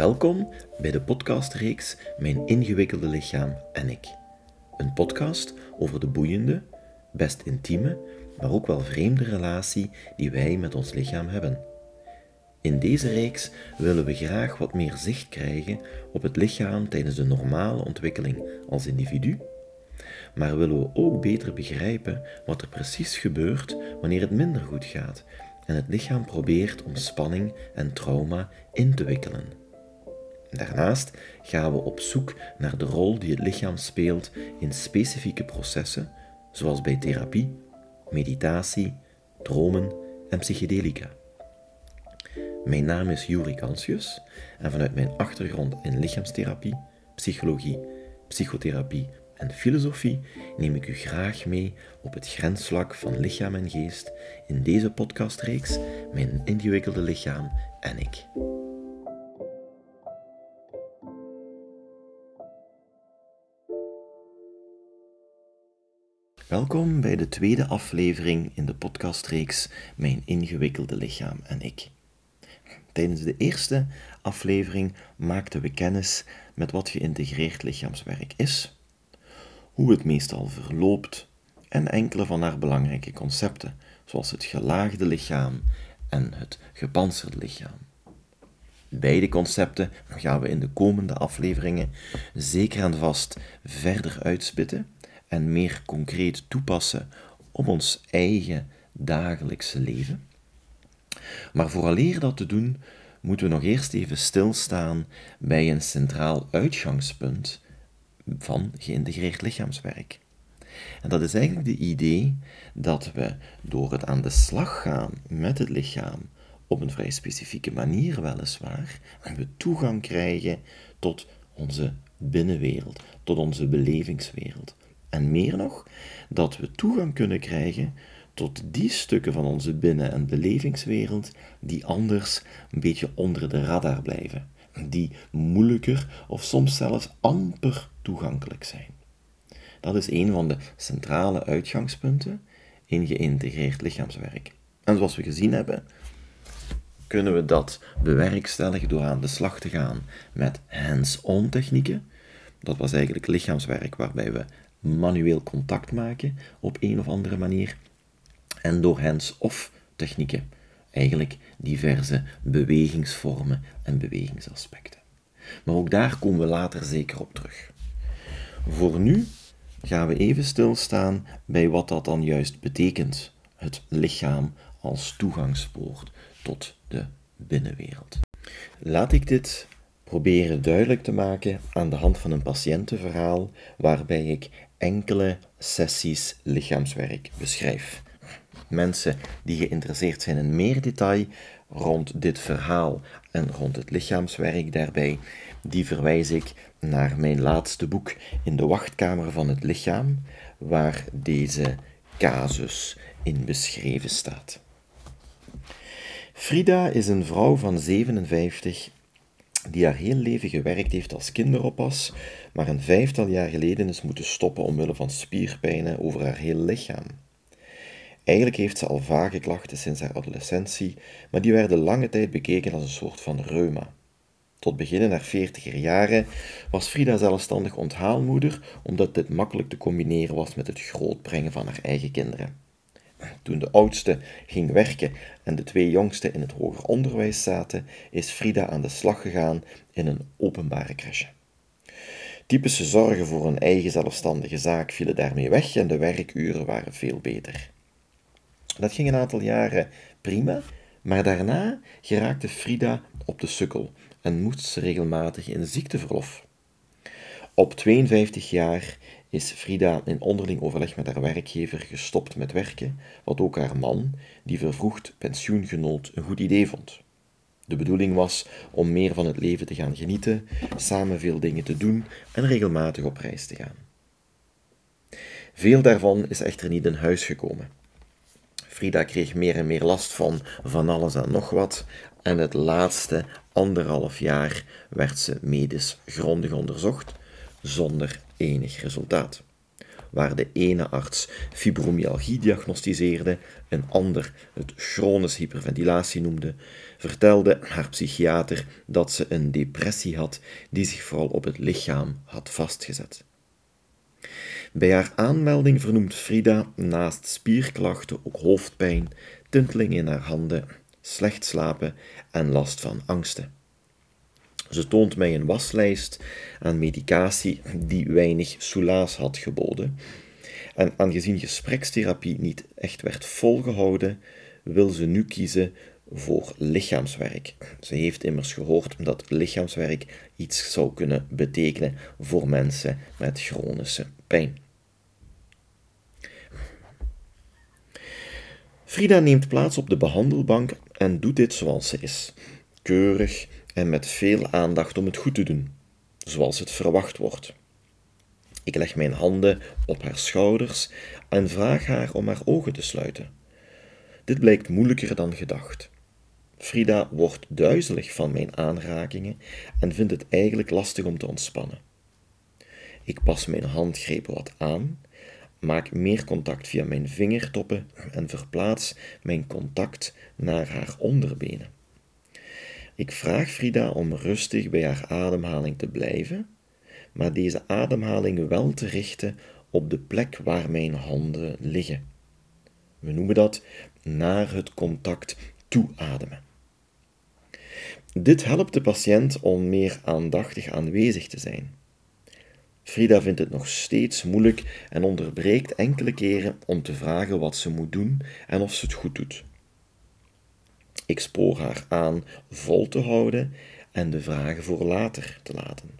Welkom bij de podcastreeks Mijn ingewikkelde lichaam en ik. Een podcast over de boeiende, best intieme, maar ook wel vreemde relatie die wij met ons lichaam hebben. In deze reeks willen we graag wat meer zicht krijgen op het lichaam tijdens de normale ontwikkeling als individu, maar willen we ook beter begrijpen wat er precies gebeurt wanneer het minder goed gaat en het lichaam probeert om spanning en trauma in te wikkelen. Daarnaast gaan we op zoek naar de rol die het lichaam speelt in specifieke processen, zoals bij therapie, meditatie, dromen en psychedelica. Mijn naam is Juri Kansius en vanuit mijn achtergrond in lichaamstherapie, psychologie, psychotherapie en filosofie neem ik u graag mee op het grensvlak van lichaam en geest in deze podcastreeks Mijn ingewikkelde lichaam en ik. Welkom bij de tweede aflevering in de podcastreeks Mijn ingewikkelde lichaam en ik. Tijdens de eerste aflevering maakten we kennis met wat geïntegreerd lichaamswerk is, hoe het meestal verloopt en enkele van haar belangrijke concepten, zoals het gelaagde lichaam en het gepantserde lichaam. Beide concepten gaan we in de komende afleveringen zeker en vast verder uitspitten en meer concreet toepassen op ons eigen dagelijkse leven. Maar vooraleer dat te doen, moeten we nog eerst even stilstaan bij een centraal uitgangspunt van geïntegreerd lichaamswerk. En dat is eigenlijk de idee dat we door het aan de slag gaan met het lichaam, op een vrij specifieke manier weliswaar, we toegang krijgen tot onze binnenwereld, tot onze belevingswereld. En meer nog, dat we toegang kunnen krijgen tot die stukken van onze binnen- en belevingswereld die anders een beetje onder de radar blijven, die moeilijker of soms zelfs amper toegankelijk zijn. Dat is een van de centrale uitgangspunten in geïntegreerd lichaamswerk. En zoals we gezien hebben, kunnen we dat bewerkstelligen door aan de slag te gaan met hands-on technieken. Dat was eigenlijk lichaamswerk waarbij we manueel contact maken op een of andere manier. En door hands-off technieken, eigenlijk diverse bewegingsvormen en bewegingsaspecten. Maar ook daar komen we later zeker op terug. Voor nu gaan we even stilstaan bij wat dat dan juist betekent, het lichaam als toegangspoort tot de binnenwereld. Laat ik dit proberen duidelijk te maken aan de hand van een patiëntenverhaal waarbij ik enkele sessies lichaamswerk beschrijf. Mensen die geïnteresseerd zijn in meer detail rond dit verhaal en rond het lichaamswerk daarbij, die verwijs ik naar mijn laatste boek In de wachtkamer van het lichaam, waar deze casus in beschreven staat. Frida is een vrouw van 57 die haar heel leven gewerkt heeft als kinderoppas, maar een vijftal jaar geleden is moeten stoppen omwille van spierpijnen over haar hele lichaam. Eigenlijk heeft ze al vage klachten sinds haar adolescentie, maar die werden lange tijd bekeken als een soort van reuma. Tot begin in haar veertiger jaren was Frida zelfstandig onthaalmoeder, omdat dit makkelijk te combineren was met het grootbrengen van haar eigen kinderen. Toen de oudste ging werken en de twee jongsten in het hoger onderwijs zaten, is Frida aan de slag gegaan in een openbare crèche. Typische zorgen voor een eigen zelfstandige zaak vielen daarmee weg en de werkuren waren veel beter. Dat ging een aantal jaren prima, maar daarna geraakte Frida op de sukkel en moest ze regelmatig in ziekteverlof. Op 52 jaar is Frida in onderling overleg met haar werkgever gestopt met werken, wat ook haar man, die vervroegd pensioen genoot, een goed idee vond. De bedoeling was om meer van het leven te gaan genieten, samen veel dingen te doen en regelmatig op reis te gaan. Veel daarvan is echter niet in huis gekomen. Frida kreeg meer en meer last van van alles en nog wat, en het laatste anderhalf jaar werd ze medisch grondig onderzocht, zonder enig resultaat. waar de ene arts fibromyalgie diagnosticeerde, een ander het chronische hyperventilatie noemde, vertelde haar psychiater dat ze een depressie had die zich vooral op het lichaam had vastgezet. Bij haar aanmelding vernoemt Frida naast spierklachten ook hoofdpijn, tinteling in haar handen, slecht slapen en last van angsten. Ze toont mij een waslijst aan medicatie die weinig soelaas had geboden. En aangezien gesprekstherapie niet echt werd volgehouden, wil ze nu kiezen voor lichaamswerk. Ze heeft immers gehoord dat lichaamswerk iets zou kunnen betekenen voor mensen met chronische pijn. Frida neemt plaats op de behandelbank en doet dit zoals ze is. Keurig en met veel aandacht om het goed te doen, zoals het verwacht wordt. Ik leg mijn handen op haar schouders en vraag haar om haar ogen te sluiten. Dit blijkt moeilijker dan gedacht. Frida wordt duizelig van mijn aanrakingen en vindt het eigenlijk lastig om te ontspannen. Ik pas mijn handgrepen wat aan, maak meer contact via mijn vingertoppen en verplaats mijn contact naar haar onderbenen. Ik vraag Frida om rustig bij haar ademhaling te blijven, maar deze ademhaling wel te richten op de plek waar mijn handen liggen. We noemen dat naar het contact toeademen. Dit helpt de patiënt om meer aandachtig aanwezig te zijn. Frida vindt het nog steeds moeilijk en onderbreekt enkele keren om te vragen wat ze moet doen en of ze het goed doet. Ik spoor haar aan vol te houden en de vragen voor later te laten.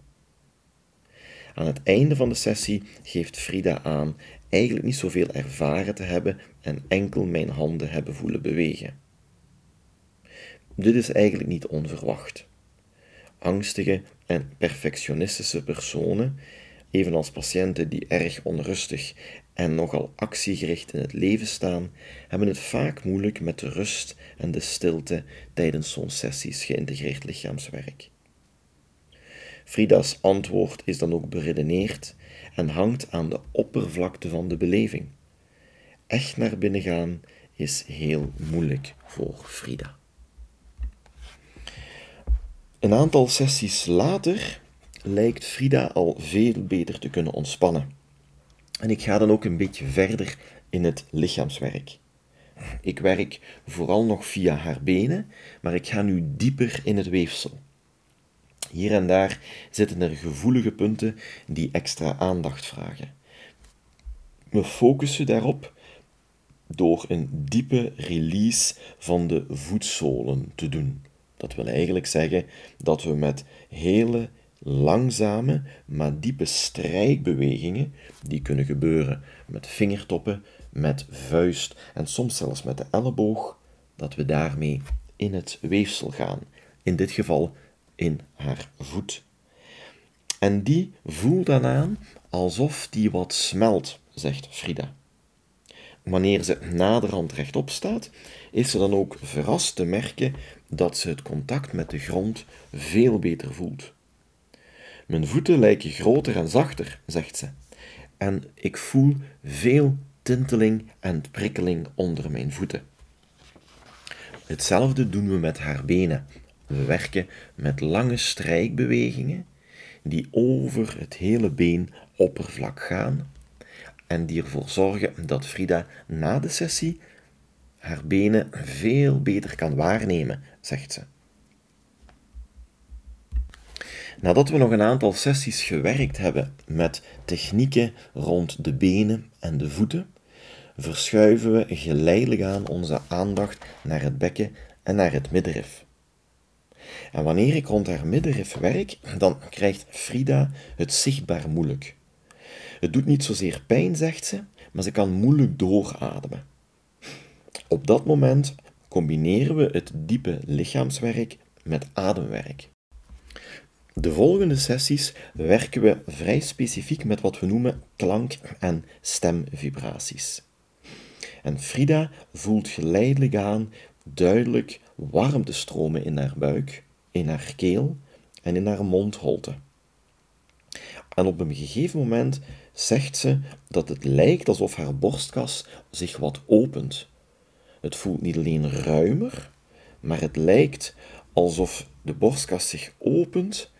Aan het einde van de sessie geeft Frida aan eigenlijk niet zoveel ervaren te hebben en enkel mijn handen hebben voelen bewegen. Dit is eigenlijk niet onverwacht. Angstige en perfectionistische personen, evenals patiënten die erg onrustig en nogal actiegericht in het leven staan, hebben het vaak moeilijk met de rust en de stilte tijdens zo'n sessies geïntegreerd lichaamswerk. Frida's antwoord is dan ook beredeneerd en hangt aan de oppervlakte van de beleving. Echt naar binnen gaan is heel moeilijk voor Frida. Een aantal sessies later lijkt Frida al veel beter te kunnen ontspannen. En ik ga dan ook een beetje verder in het lichaamswerk. Ik werk vooral nog via haar benen, maar ik ga nu dieper in het weefsel. Hier en daar zitten er gevoelige punten die extra aandacht vragen. We focussen daarop door een diepe release van de voetzolen te doen. Dat wil eigenlijk zeggen dat we met hele langzame, maar diepe strijkbewegingen, die kunnen gebeuren met vingertoppen, met vuist en soms zelfs met de elleboog, dat we daarmee in het weefsel gaan. In dit geval in haar voet. En die voelt dan aan alsof die wat smelt, zegt Frida. Wanneer ze naderhand rechtop staat, is ze dan ook verrast te merken dat ze het contact met de grond veel beter voelt. Mijn voeten lijken groter en zachter, zegt ze, en ik voel veel tinteling en prikkeling onder mijn voeten. Hetzelfde doen we met haar benen. We werken met lange strijkbewegingen die over het hele beenoppervlak gaan en die ervoor zorgen dat Frida na de sessie haar benen veel beter kan waarnemen, zegt ze. Nadat we nog een aantal sessies gewerkt hebben met technieken rond de benen en de voeten, verschuiven we geleidelijk aan onze aandacht naar het bekken en naar het middenrif. En wanneer ik rond haar middenrif werk, dan krijgt Frida het zichtbaar moeilijk. Het doet niet zozeer pijn, zegt ze, maar ze kan moeilijk doorademen. Op dat moment combineren we het diepe lichaamswerk met ademwerk. De volgende sessies werken we vrij specifiek met wat we noemen klank- en stemvibraties. En Frida voelt geleidelijk aan duidelijk warmtestromen in haar buik, in haar keel en in haar mondholte. En op een gegeven moment zegt ze dat het lijkt alsof haar borstkas zich wat opent. Het voelt niet alleen ruimer, maar het lijkt alsof de borstkas zich opent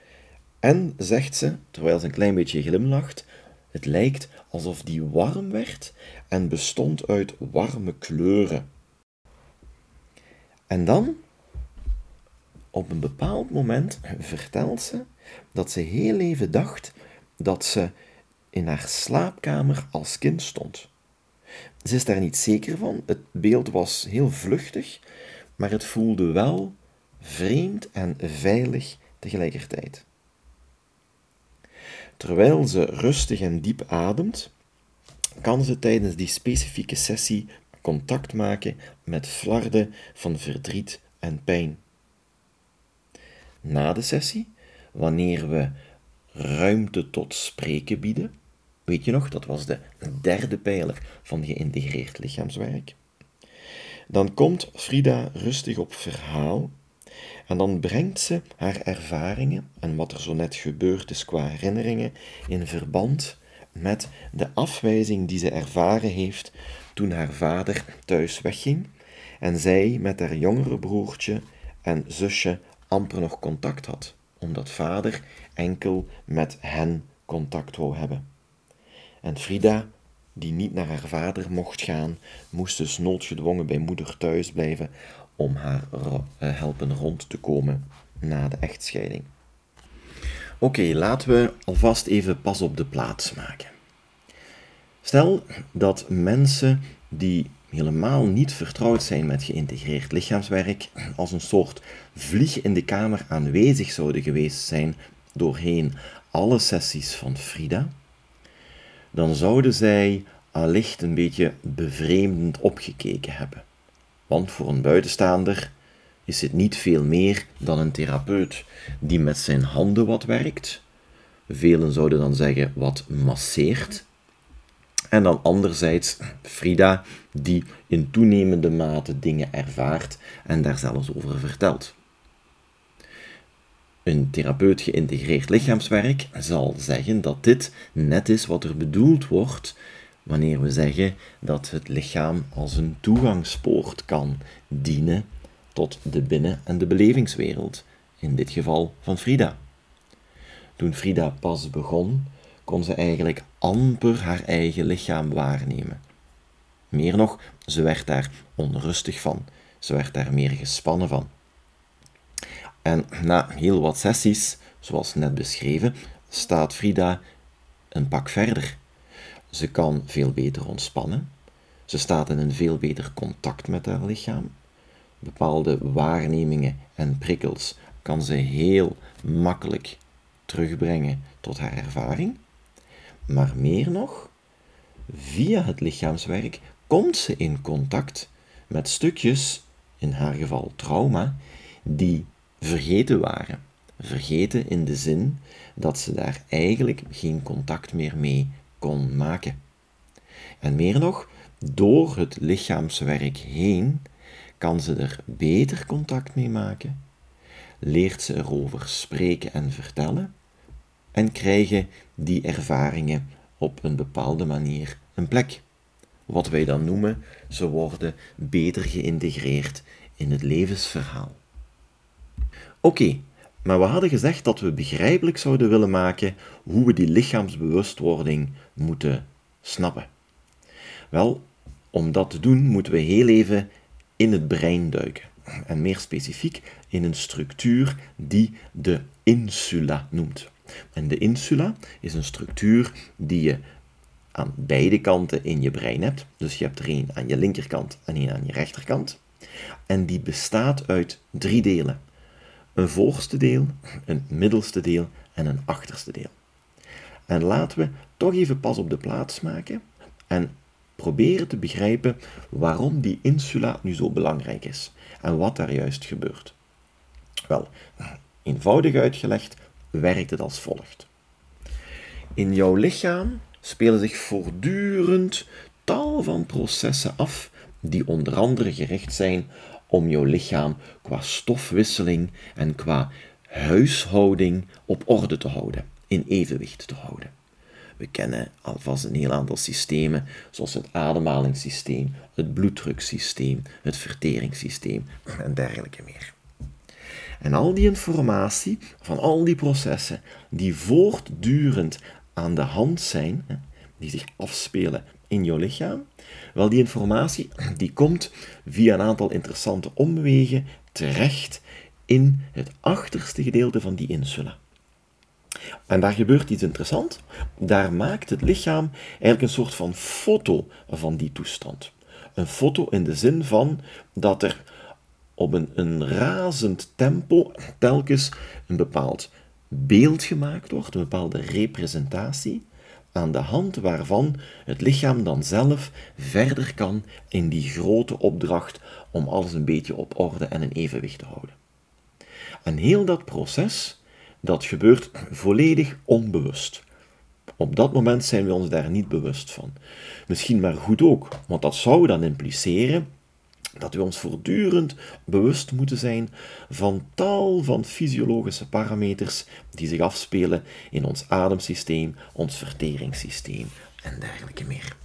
en, zegt ze, terwijl ze een klein beetje glimlacht, het lijkt alsof die warm werd en bestond uit warme kleuren. En dan, op een bepaald moment, vertelt ze dat ze heel even dacht dat ze in haar slaapkamer als kind stond. Ze is daar niet zeker van. Het beeld was heel vluchtig, maar het voelde wel vreemd en veilig tegelijkertijd. Terwijl ze rustig en diep ademt, kan ze tijdens die specifieke sessie contact maken met flarden van verdriet en pijn. Na de sessie, wanneer we ruimte tot spreken bieden, weet je nog, dat was de derde pijler van geïntegreerd lichaamswerk, dan komt Frida rustig op verhaal en dan brengt ze haar ervaringen en wat er zo net gebeurd is qua herinneringen in verband met de afwijzing die ze ervaren heeft toen haar vader thuis wegging en zij met haar jongere broertje en zusje amper nog contact had, omdat vader enkel met hen contact wou hebben. En Frida, die niet naar haar vader mocht gaan, moest dus noodgedwongen bij moeder thuis blijven om haar eh, helpen rond te komen na de echtscheiding. Oké, laten we alvast even pas op de plaats maken. Stel dat mensen die helemaal niet vertrouwd zijn met geïntegreerd lichaamswerk, als een soort vlieg in de kamer aanwezig zouden geweest zijn doorheen alle sessies van Frida, dan zouden zij allicht een beetje bevreemdend opgekeken hebben. Want voor een buitenstaander is het niet veel meer dan een therapeut die met zijn handen wat werkt. Velen zouden dan zeggen wat masseert. En dan anderzijds Frida die in toenemende mate dingen ervaart en daar zelfs over vertelt. Een therapeut geïntegreerd lichaamswerk zal zeggen dat dit net is wat er bedoeld wordt wanneer we zeggen dat het lichaam als een toegangspoort kan dienen tot de binnen- en de belevingswereld, in dit geval van Frida. Toen Frida pas begon, kon ze eigenlijk amper haar eigen lichaam waarnemen. Meer nog, ze werd daar onrustig van, ze werd daar meer gespannen van. En na heel wat sessies, zoals net beschreven, staat Frida een pak verder. Ze kan veel beter ontspannen. Ze staat in een veel beter contact met haar lichaam. Bepaalde waarnemingen en prikkels kan ze heel makkelijk terugbrengen tot haar ervaring. Maar meer nog, via het lichaamswerk komt ze in contact met stukjes, in haar geval trauma, die vergeten waren. Vergeten in de zin dat ze daar eigenlijk geen contact meer mee kon maken. En meer nog, door het lichaamswerk heen kan ze er beter contact mee maken, leert ze erover spreken en vertellen en krijgen die ervaringen op een bepaalde manier een plek. Wat wij dan noemen, ze worden beter geïntegreerd in het levensverhaal. Oké, maar we hadden gezegd dat we begrijpelijk zouden willen maken hoe we die lichaamsbewustwording moeten snappen. Wel, om dat te doen moeten we heel even in het brein duiken. En meer specifiek in een structuur die de insula noemt. En de insula is een structuur die je aan beide kanten in je brein hebt. Dus je hebt er één aan je linkerkant en één aan je rechterkant. En die bestaat uit drie delen een voorste deel, een middelste deel en een achterste deel. En laten we toch even pas op de plaats maken en proberen te begrijpen waarom die insula nu zo belangrijk is en wat daar juist gebeurt. Wel, eenvoudig uitgelegd werkt het als volgt. In jouw lichaam spelen zich voortdurend tal van processen af die onder andere gericht zijn om jouw lichaam qua stofwisseling en qua huishouding op orde te houden. in evenwicht te houden. We kennen alvast een heel aantal systemen, zoals het ademhalingssysteem, het bloeddruksysteem, het verteringssysteem en dergelijke meer. En al die informatie van al die processen die voortdurend aan de hand zijn, die zich afspelen in jouw lichaam, wel die informatie die komt via een aantal interessante omwegen terecht in het achterste gedeelte van die insula. En daar gebeurt iets interessants. Daar maakt het lichaam eigenlijk een soort van foto van die toestand. Een foto in de zin van dat er op een, een razend tempo telkens een bepaald beeld gemaakt wordt, een bepaalde representatie, aan de hand waarvan het lichaam dan zelf verder kan in die grote opdracht om alles een beetje op orde en in evenwicht te houden. En heel dat proces, dat gebeurt volledig onbewust. Op dat moment zijn we ons daar niet bewust van. Misschien maar goed ook, want dat zou dan impliceren dat we ons voortdurend bewust moeten zijn van tal van fysiologische parameters die zich afspelen in ons ademsysteem, ons verteringssysteem en dergelijke meer.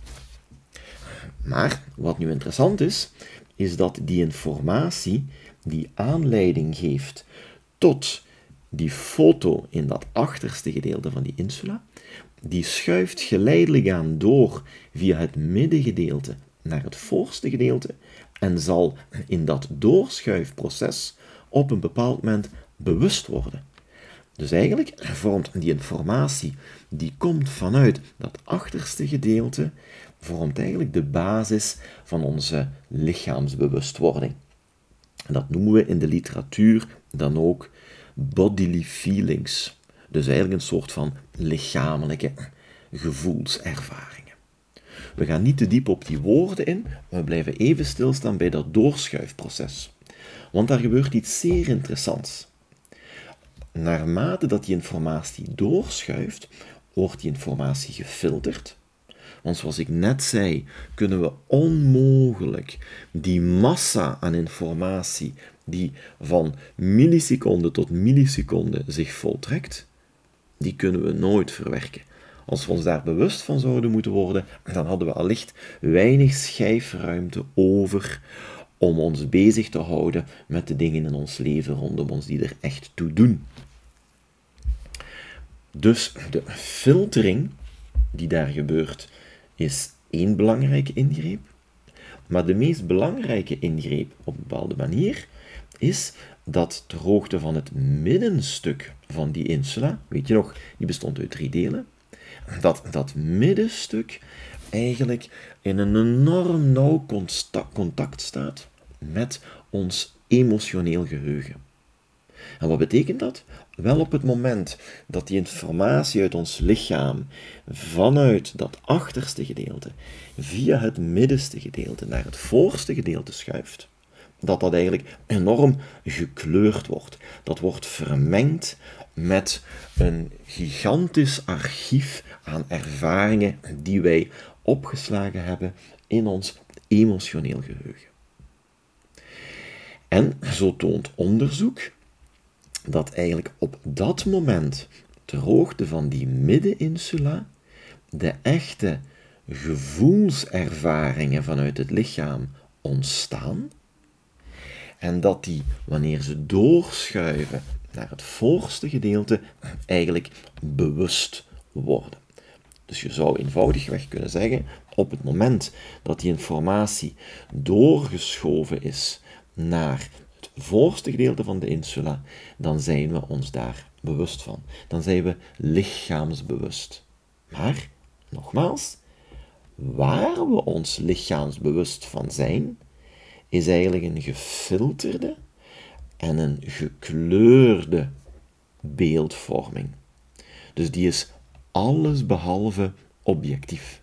Maar wat nu interessant is, is dat die informatie die aanleiding geeft tot die foto in dat achterste gedeelte van die insula, die schuift geleidelijk aan door via het middengedeelte naar het voorste gedeelte en zal in dat doorschuifproces op een bepaald moment bewust worden. Dus eigenlijk vormt die informatie die komt vanuit dat achterste gedeelte, vormt eigenlijk de basis van onze lichaamsbewustwording. En dat noemen we in de literatuur dan ook bodily feelings. Dus eigenlijk een soort van lichamelijke gevoelservaringen. We gaan niet te diep op die woorden in, we blijven even stilstaan bij dat doorschuifproces. Want daar gebeurt iets zeer interessants. Naarmate dat die informatie doorschuift, wordt die informatie gefilterd. Want zoals ik net zei, kunnen we onmogelijk die massa aan informatie die van milliseconde tot milliseconde zich voltrekt, die kunnen we nooit verwerken. Als we ons daar bewust van zouden moeten worden, dan hadden we allicht weinig schijfruimte over om ons bezig te houden met de dingen in ons leven rondom ons die er echt toe doen. Dus de filtering die daar gebeurt, is één belangrijke ingreep. Maar de meest belangrijke ingreep op een bepaalde manier is dat ter hoogte van het middenstuk van die insula, weet je nog, die bestond uit drie delen, dat dat middenstuk eigenlijk in een enorm nauw contact staat met ons emotioneel geheugen. En wat betekent dat? Wel op het moment dat die informatie uit ons lichaam vanuit dat achterste gedeelte via het middenste gedeelte naar het voorste gedeelte schuift, dat dat eigenlijk enorm gekleurd wordt. Dat wordt vermengd met een gigantisch archief aan ervaringen die wij opgeslagen hebben in ons emotioneel geheugen. En zo toont onderzoek dat eigenlijk op dat moment, ter hoogte van die middeninsula, de echte gevoelservaringen vanuit het lichaam ontstaan en dat die, wanneer ze doorschuiven naar het voorste gedeelte, eigenlijk bewust worden. Dus je zou eenvoudigweg kunnen zeggen, op het moment dat die informatie doorgeschoven is naar het voorste gedeelte van de insula, dan zijn we ons daar bewust van. Dan zijn we lichaamsbewust. Maar, nogmaals, waar we ons lichaamsbewust van zijn, is eigenlijk een gefilterde en een gekleurde beeldvorming. Dus die is alles behalve objectief.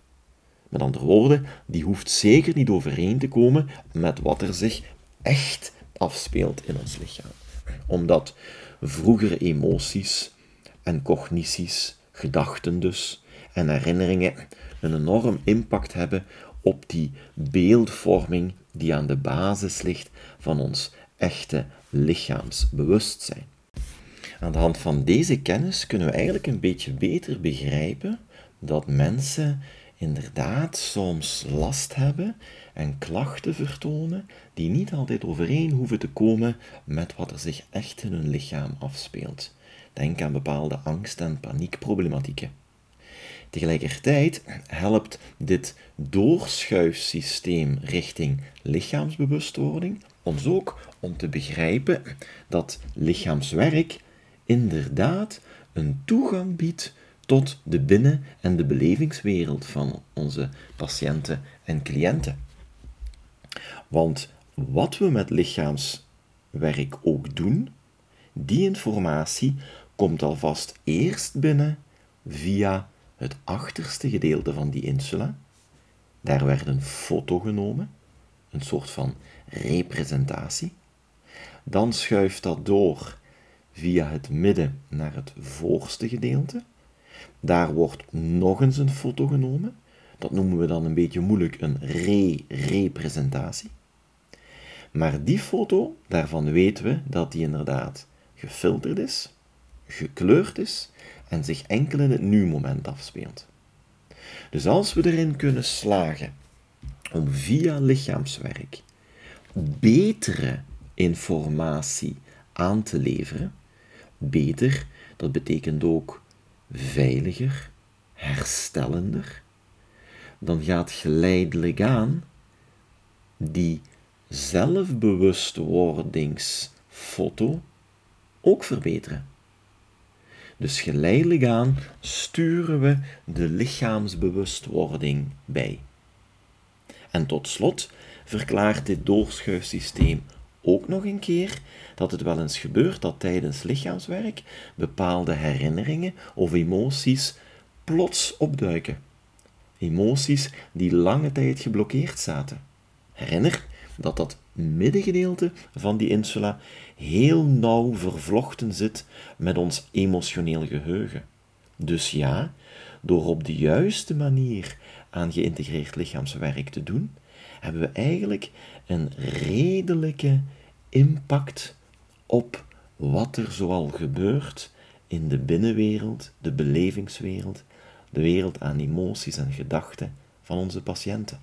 Met andere woorden, die hoeft zeker niet overeen te komen met wat er zich echt afspeelt in ons lichaam. Omdat vroegere emoties en cognities, gedachten dus, en herinneringen een enorm impact hebben op die beeldvorming die aan de basis ligt van ons echte lichaamsbewustzijn. Aan de hand van deze kennis kunnen we eigenlijk een beetje beter begrijpen dat mensen inderdaad soms last hebben en klachten vertonen die niet altijd overeen hoeven te komen met wat er zich echt in hun lichaam afspeelt. Denk aan bepaalde angst- en paniekproblematieken. Tegelijkertijd helpt dit doorschuifsysteem richting lichaamsbewustwording ons ook om te begrijpen dat lichaamswerk inderdaad een toegang biedt tot de binnen- en de belevingswereld van onze patiënten en cliënten. Want wat we met lichaamswerk ook doen, die informatie komt alvast eerst binnen via het achterste gedeelte van die insula. Daar werd een foto genomen, een soort van representatie. Dan schuift dat door via het midden naar het voorste gedeelte. Daar wordt nog eens een foto genomen. Dat noemen we dan een beetje moeilijk een re-representatie. Maar die foto, daarvan weten we dat die inderdaad gefilterd is, gekleurd is en zich enkel in het nu-moment afspeelt. Dus als we erin kunnen slagen om via lichaamswerk betere informatie aan te leveren, beter, dat betekent ook veiliger, herstellender, dan gaat geleidelijk aan die zelfbewustwordingsfoto ook verbeteren. Dus geleidelijk aan sturen we de lichaamsbewustwording bij. En tot slot verklaart dit doorschuifsysteem ook nog een keer dat het wel eens gebeurt dat tijdens lichaamswerk bepaalde herinneringen of emoties plots opduiken. Emoties die lange tijd geblokkeerd zaten. Herinner dat dat middengedeelte van die insula heel nauw vervlochten zit met ons emotioneel geheugen. Dus ja, door op de juiste manier aan geïntegreerd lichaamswerk te doen, hebben we eigenlijk een redelijke impact op wat er zoal gebeurt in de binnenwereld, de belevingswereld, de wereld aan emoties en gedachten van onze patiënten.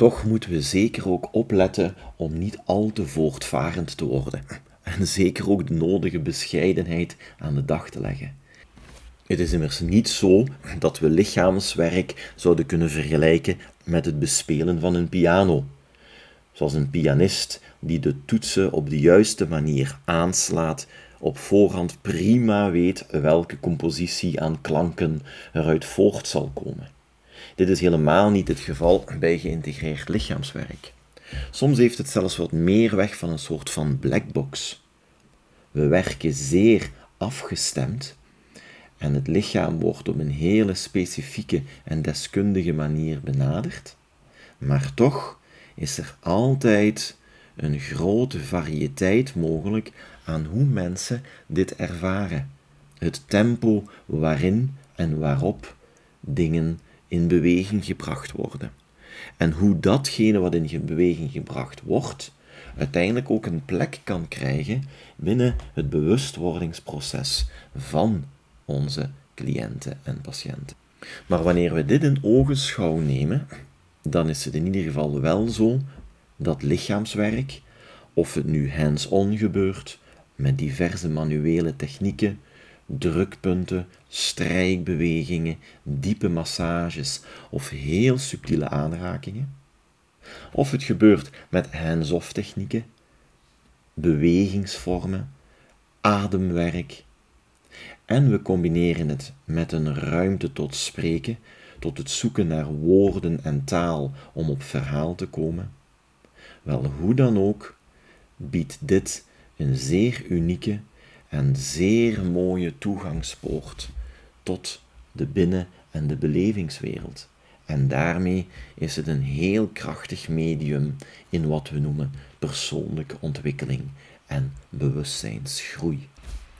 Toch moeten we zeker ook opletten om niet al te voortvarend te worden en zeker ook de nodige bescheidenheid aan de dag te leggen. Het is immers niet zo dat we lichaamswerk zouden kunnen vergelijken met het bespelen van een piano. Zoals een pianist die de toetsen op de juiste manier aanslaat, op voorhand prima weet welke compositie aan klanken eruit voort zal komen. Dit is helemaal niet het geval bij geïntegreerd lichaamswerk. Soms heeft het zelfs wat meer weg van een soort van blackbox. We werken zeer afgestemd en het lichaam wordt op een hele specifieke en deskundige manier benaderd, maar toch is er altijd een grote variëteit mogelijk aan hoe mensen dit ervaren. Het tempo waarin en waarop dingen in beweging gebracht worden. En hoe datgene wat in beweging gebracht wordt, uiteindelijk ook een plek kan krijgen binnen het bewustwordingsproces van onze cliënten en patiënten. Maar wanneer we dit in ogenschouw nemen, dan is het in ieder geval wel zo dat lichaamswerk, of het nu hands-on gebeurt, met diverse manuele technieken, drukpunten, strijkbewegingen, diepe massages of heel subtiele aanrakingen, of het gebeurt met hands-off technieken, bewegingsvormen, ademwerk, en we combineren het met een ruimte tot spreken, tot het zoeken naar woorden en taal om op verhaal te komen. Wel, hoe dan ook, biedt dit een zeer unieke en zeer mooie toegangspoort tot de binnen- en de belevingswereld. En daarmee is het een heel krachtig medium in wat we noemen persoonlijke ontwikkeling en bewustzijnsgroei.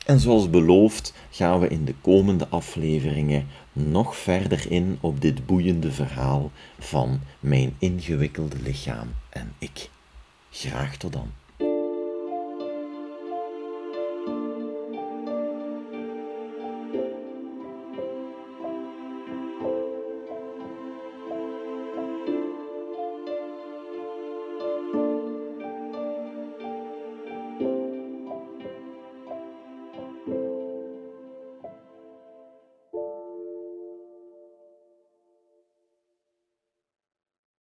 En zoals beloofd gaan we in de komende afleveringen nog verder in op dit boeiende verhaal van mijn ingewikkelde lichaam en ik. Graag tot dan.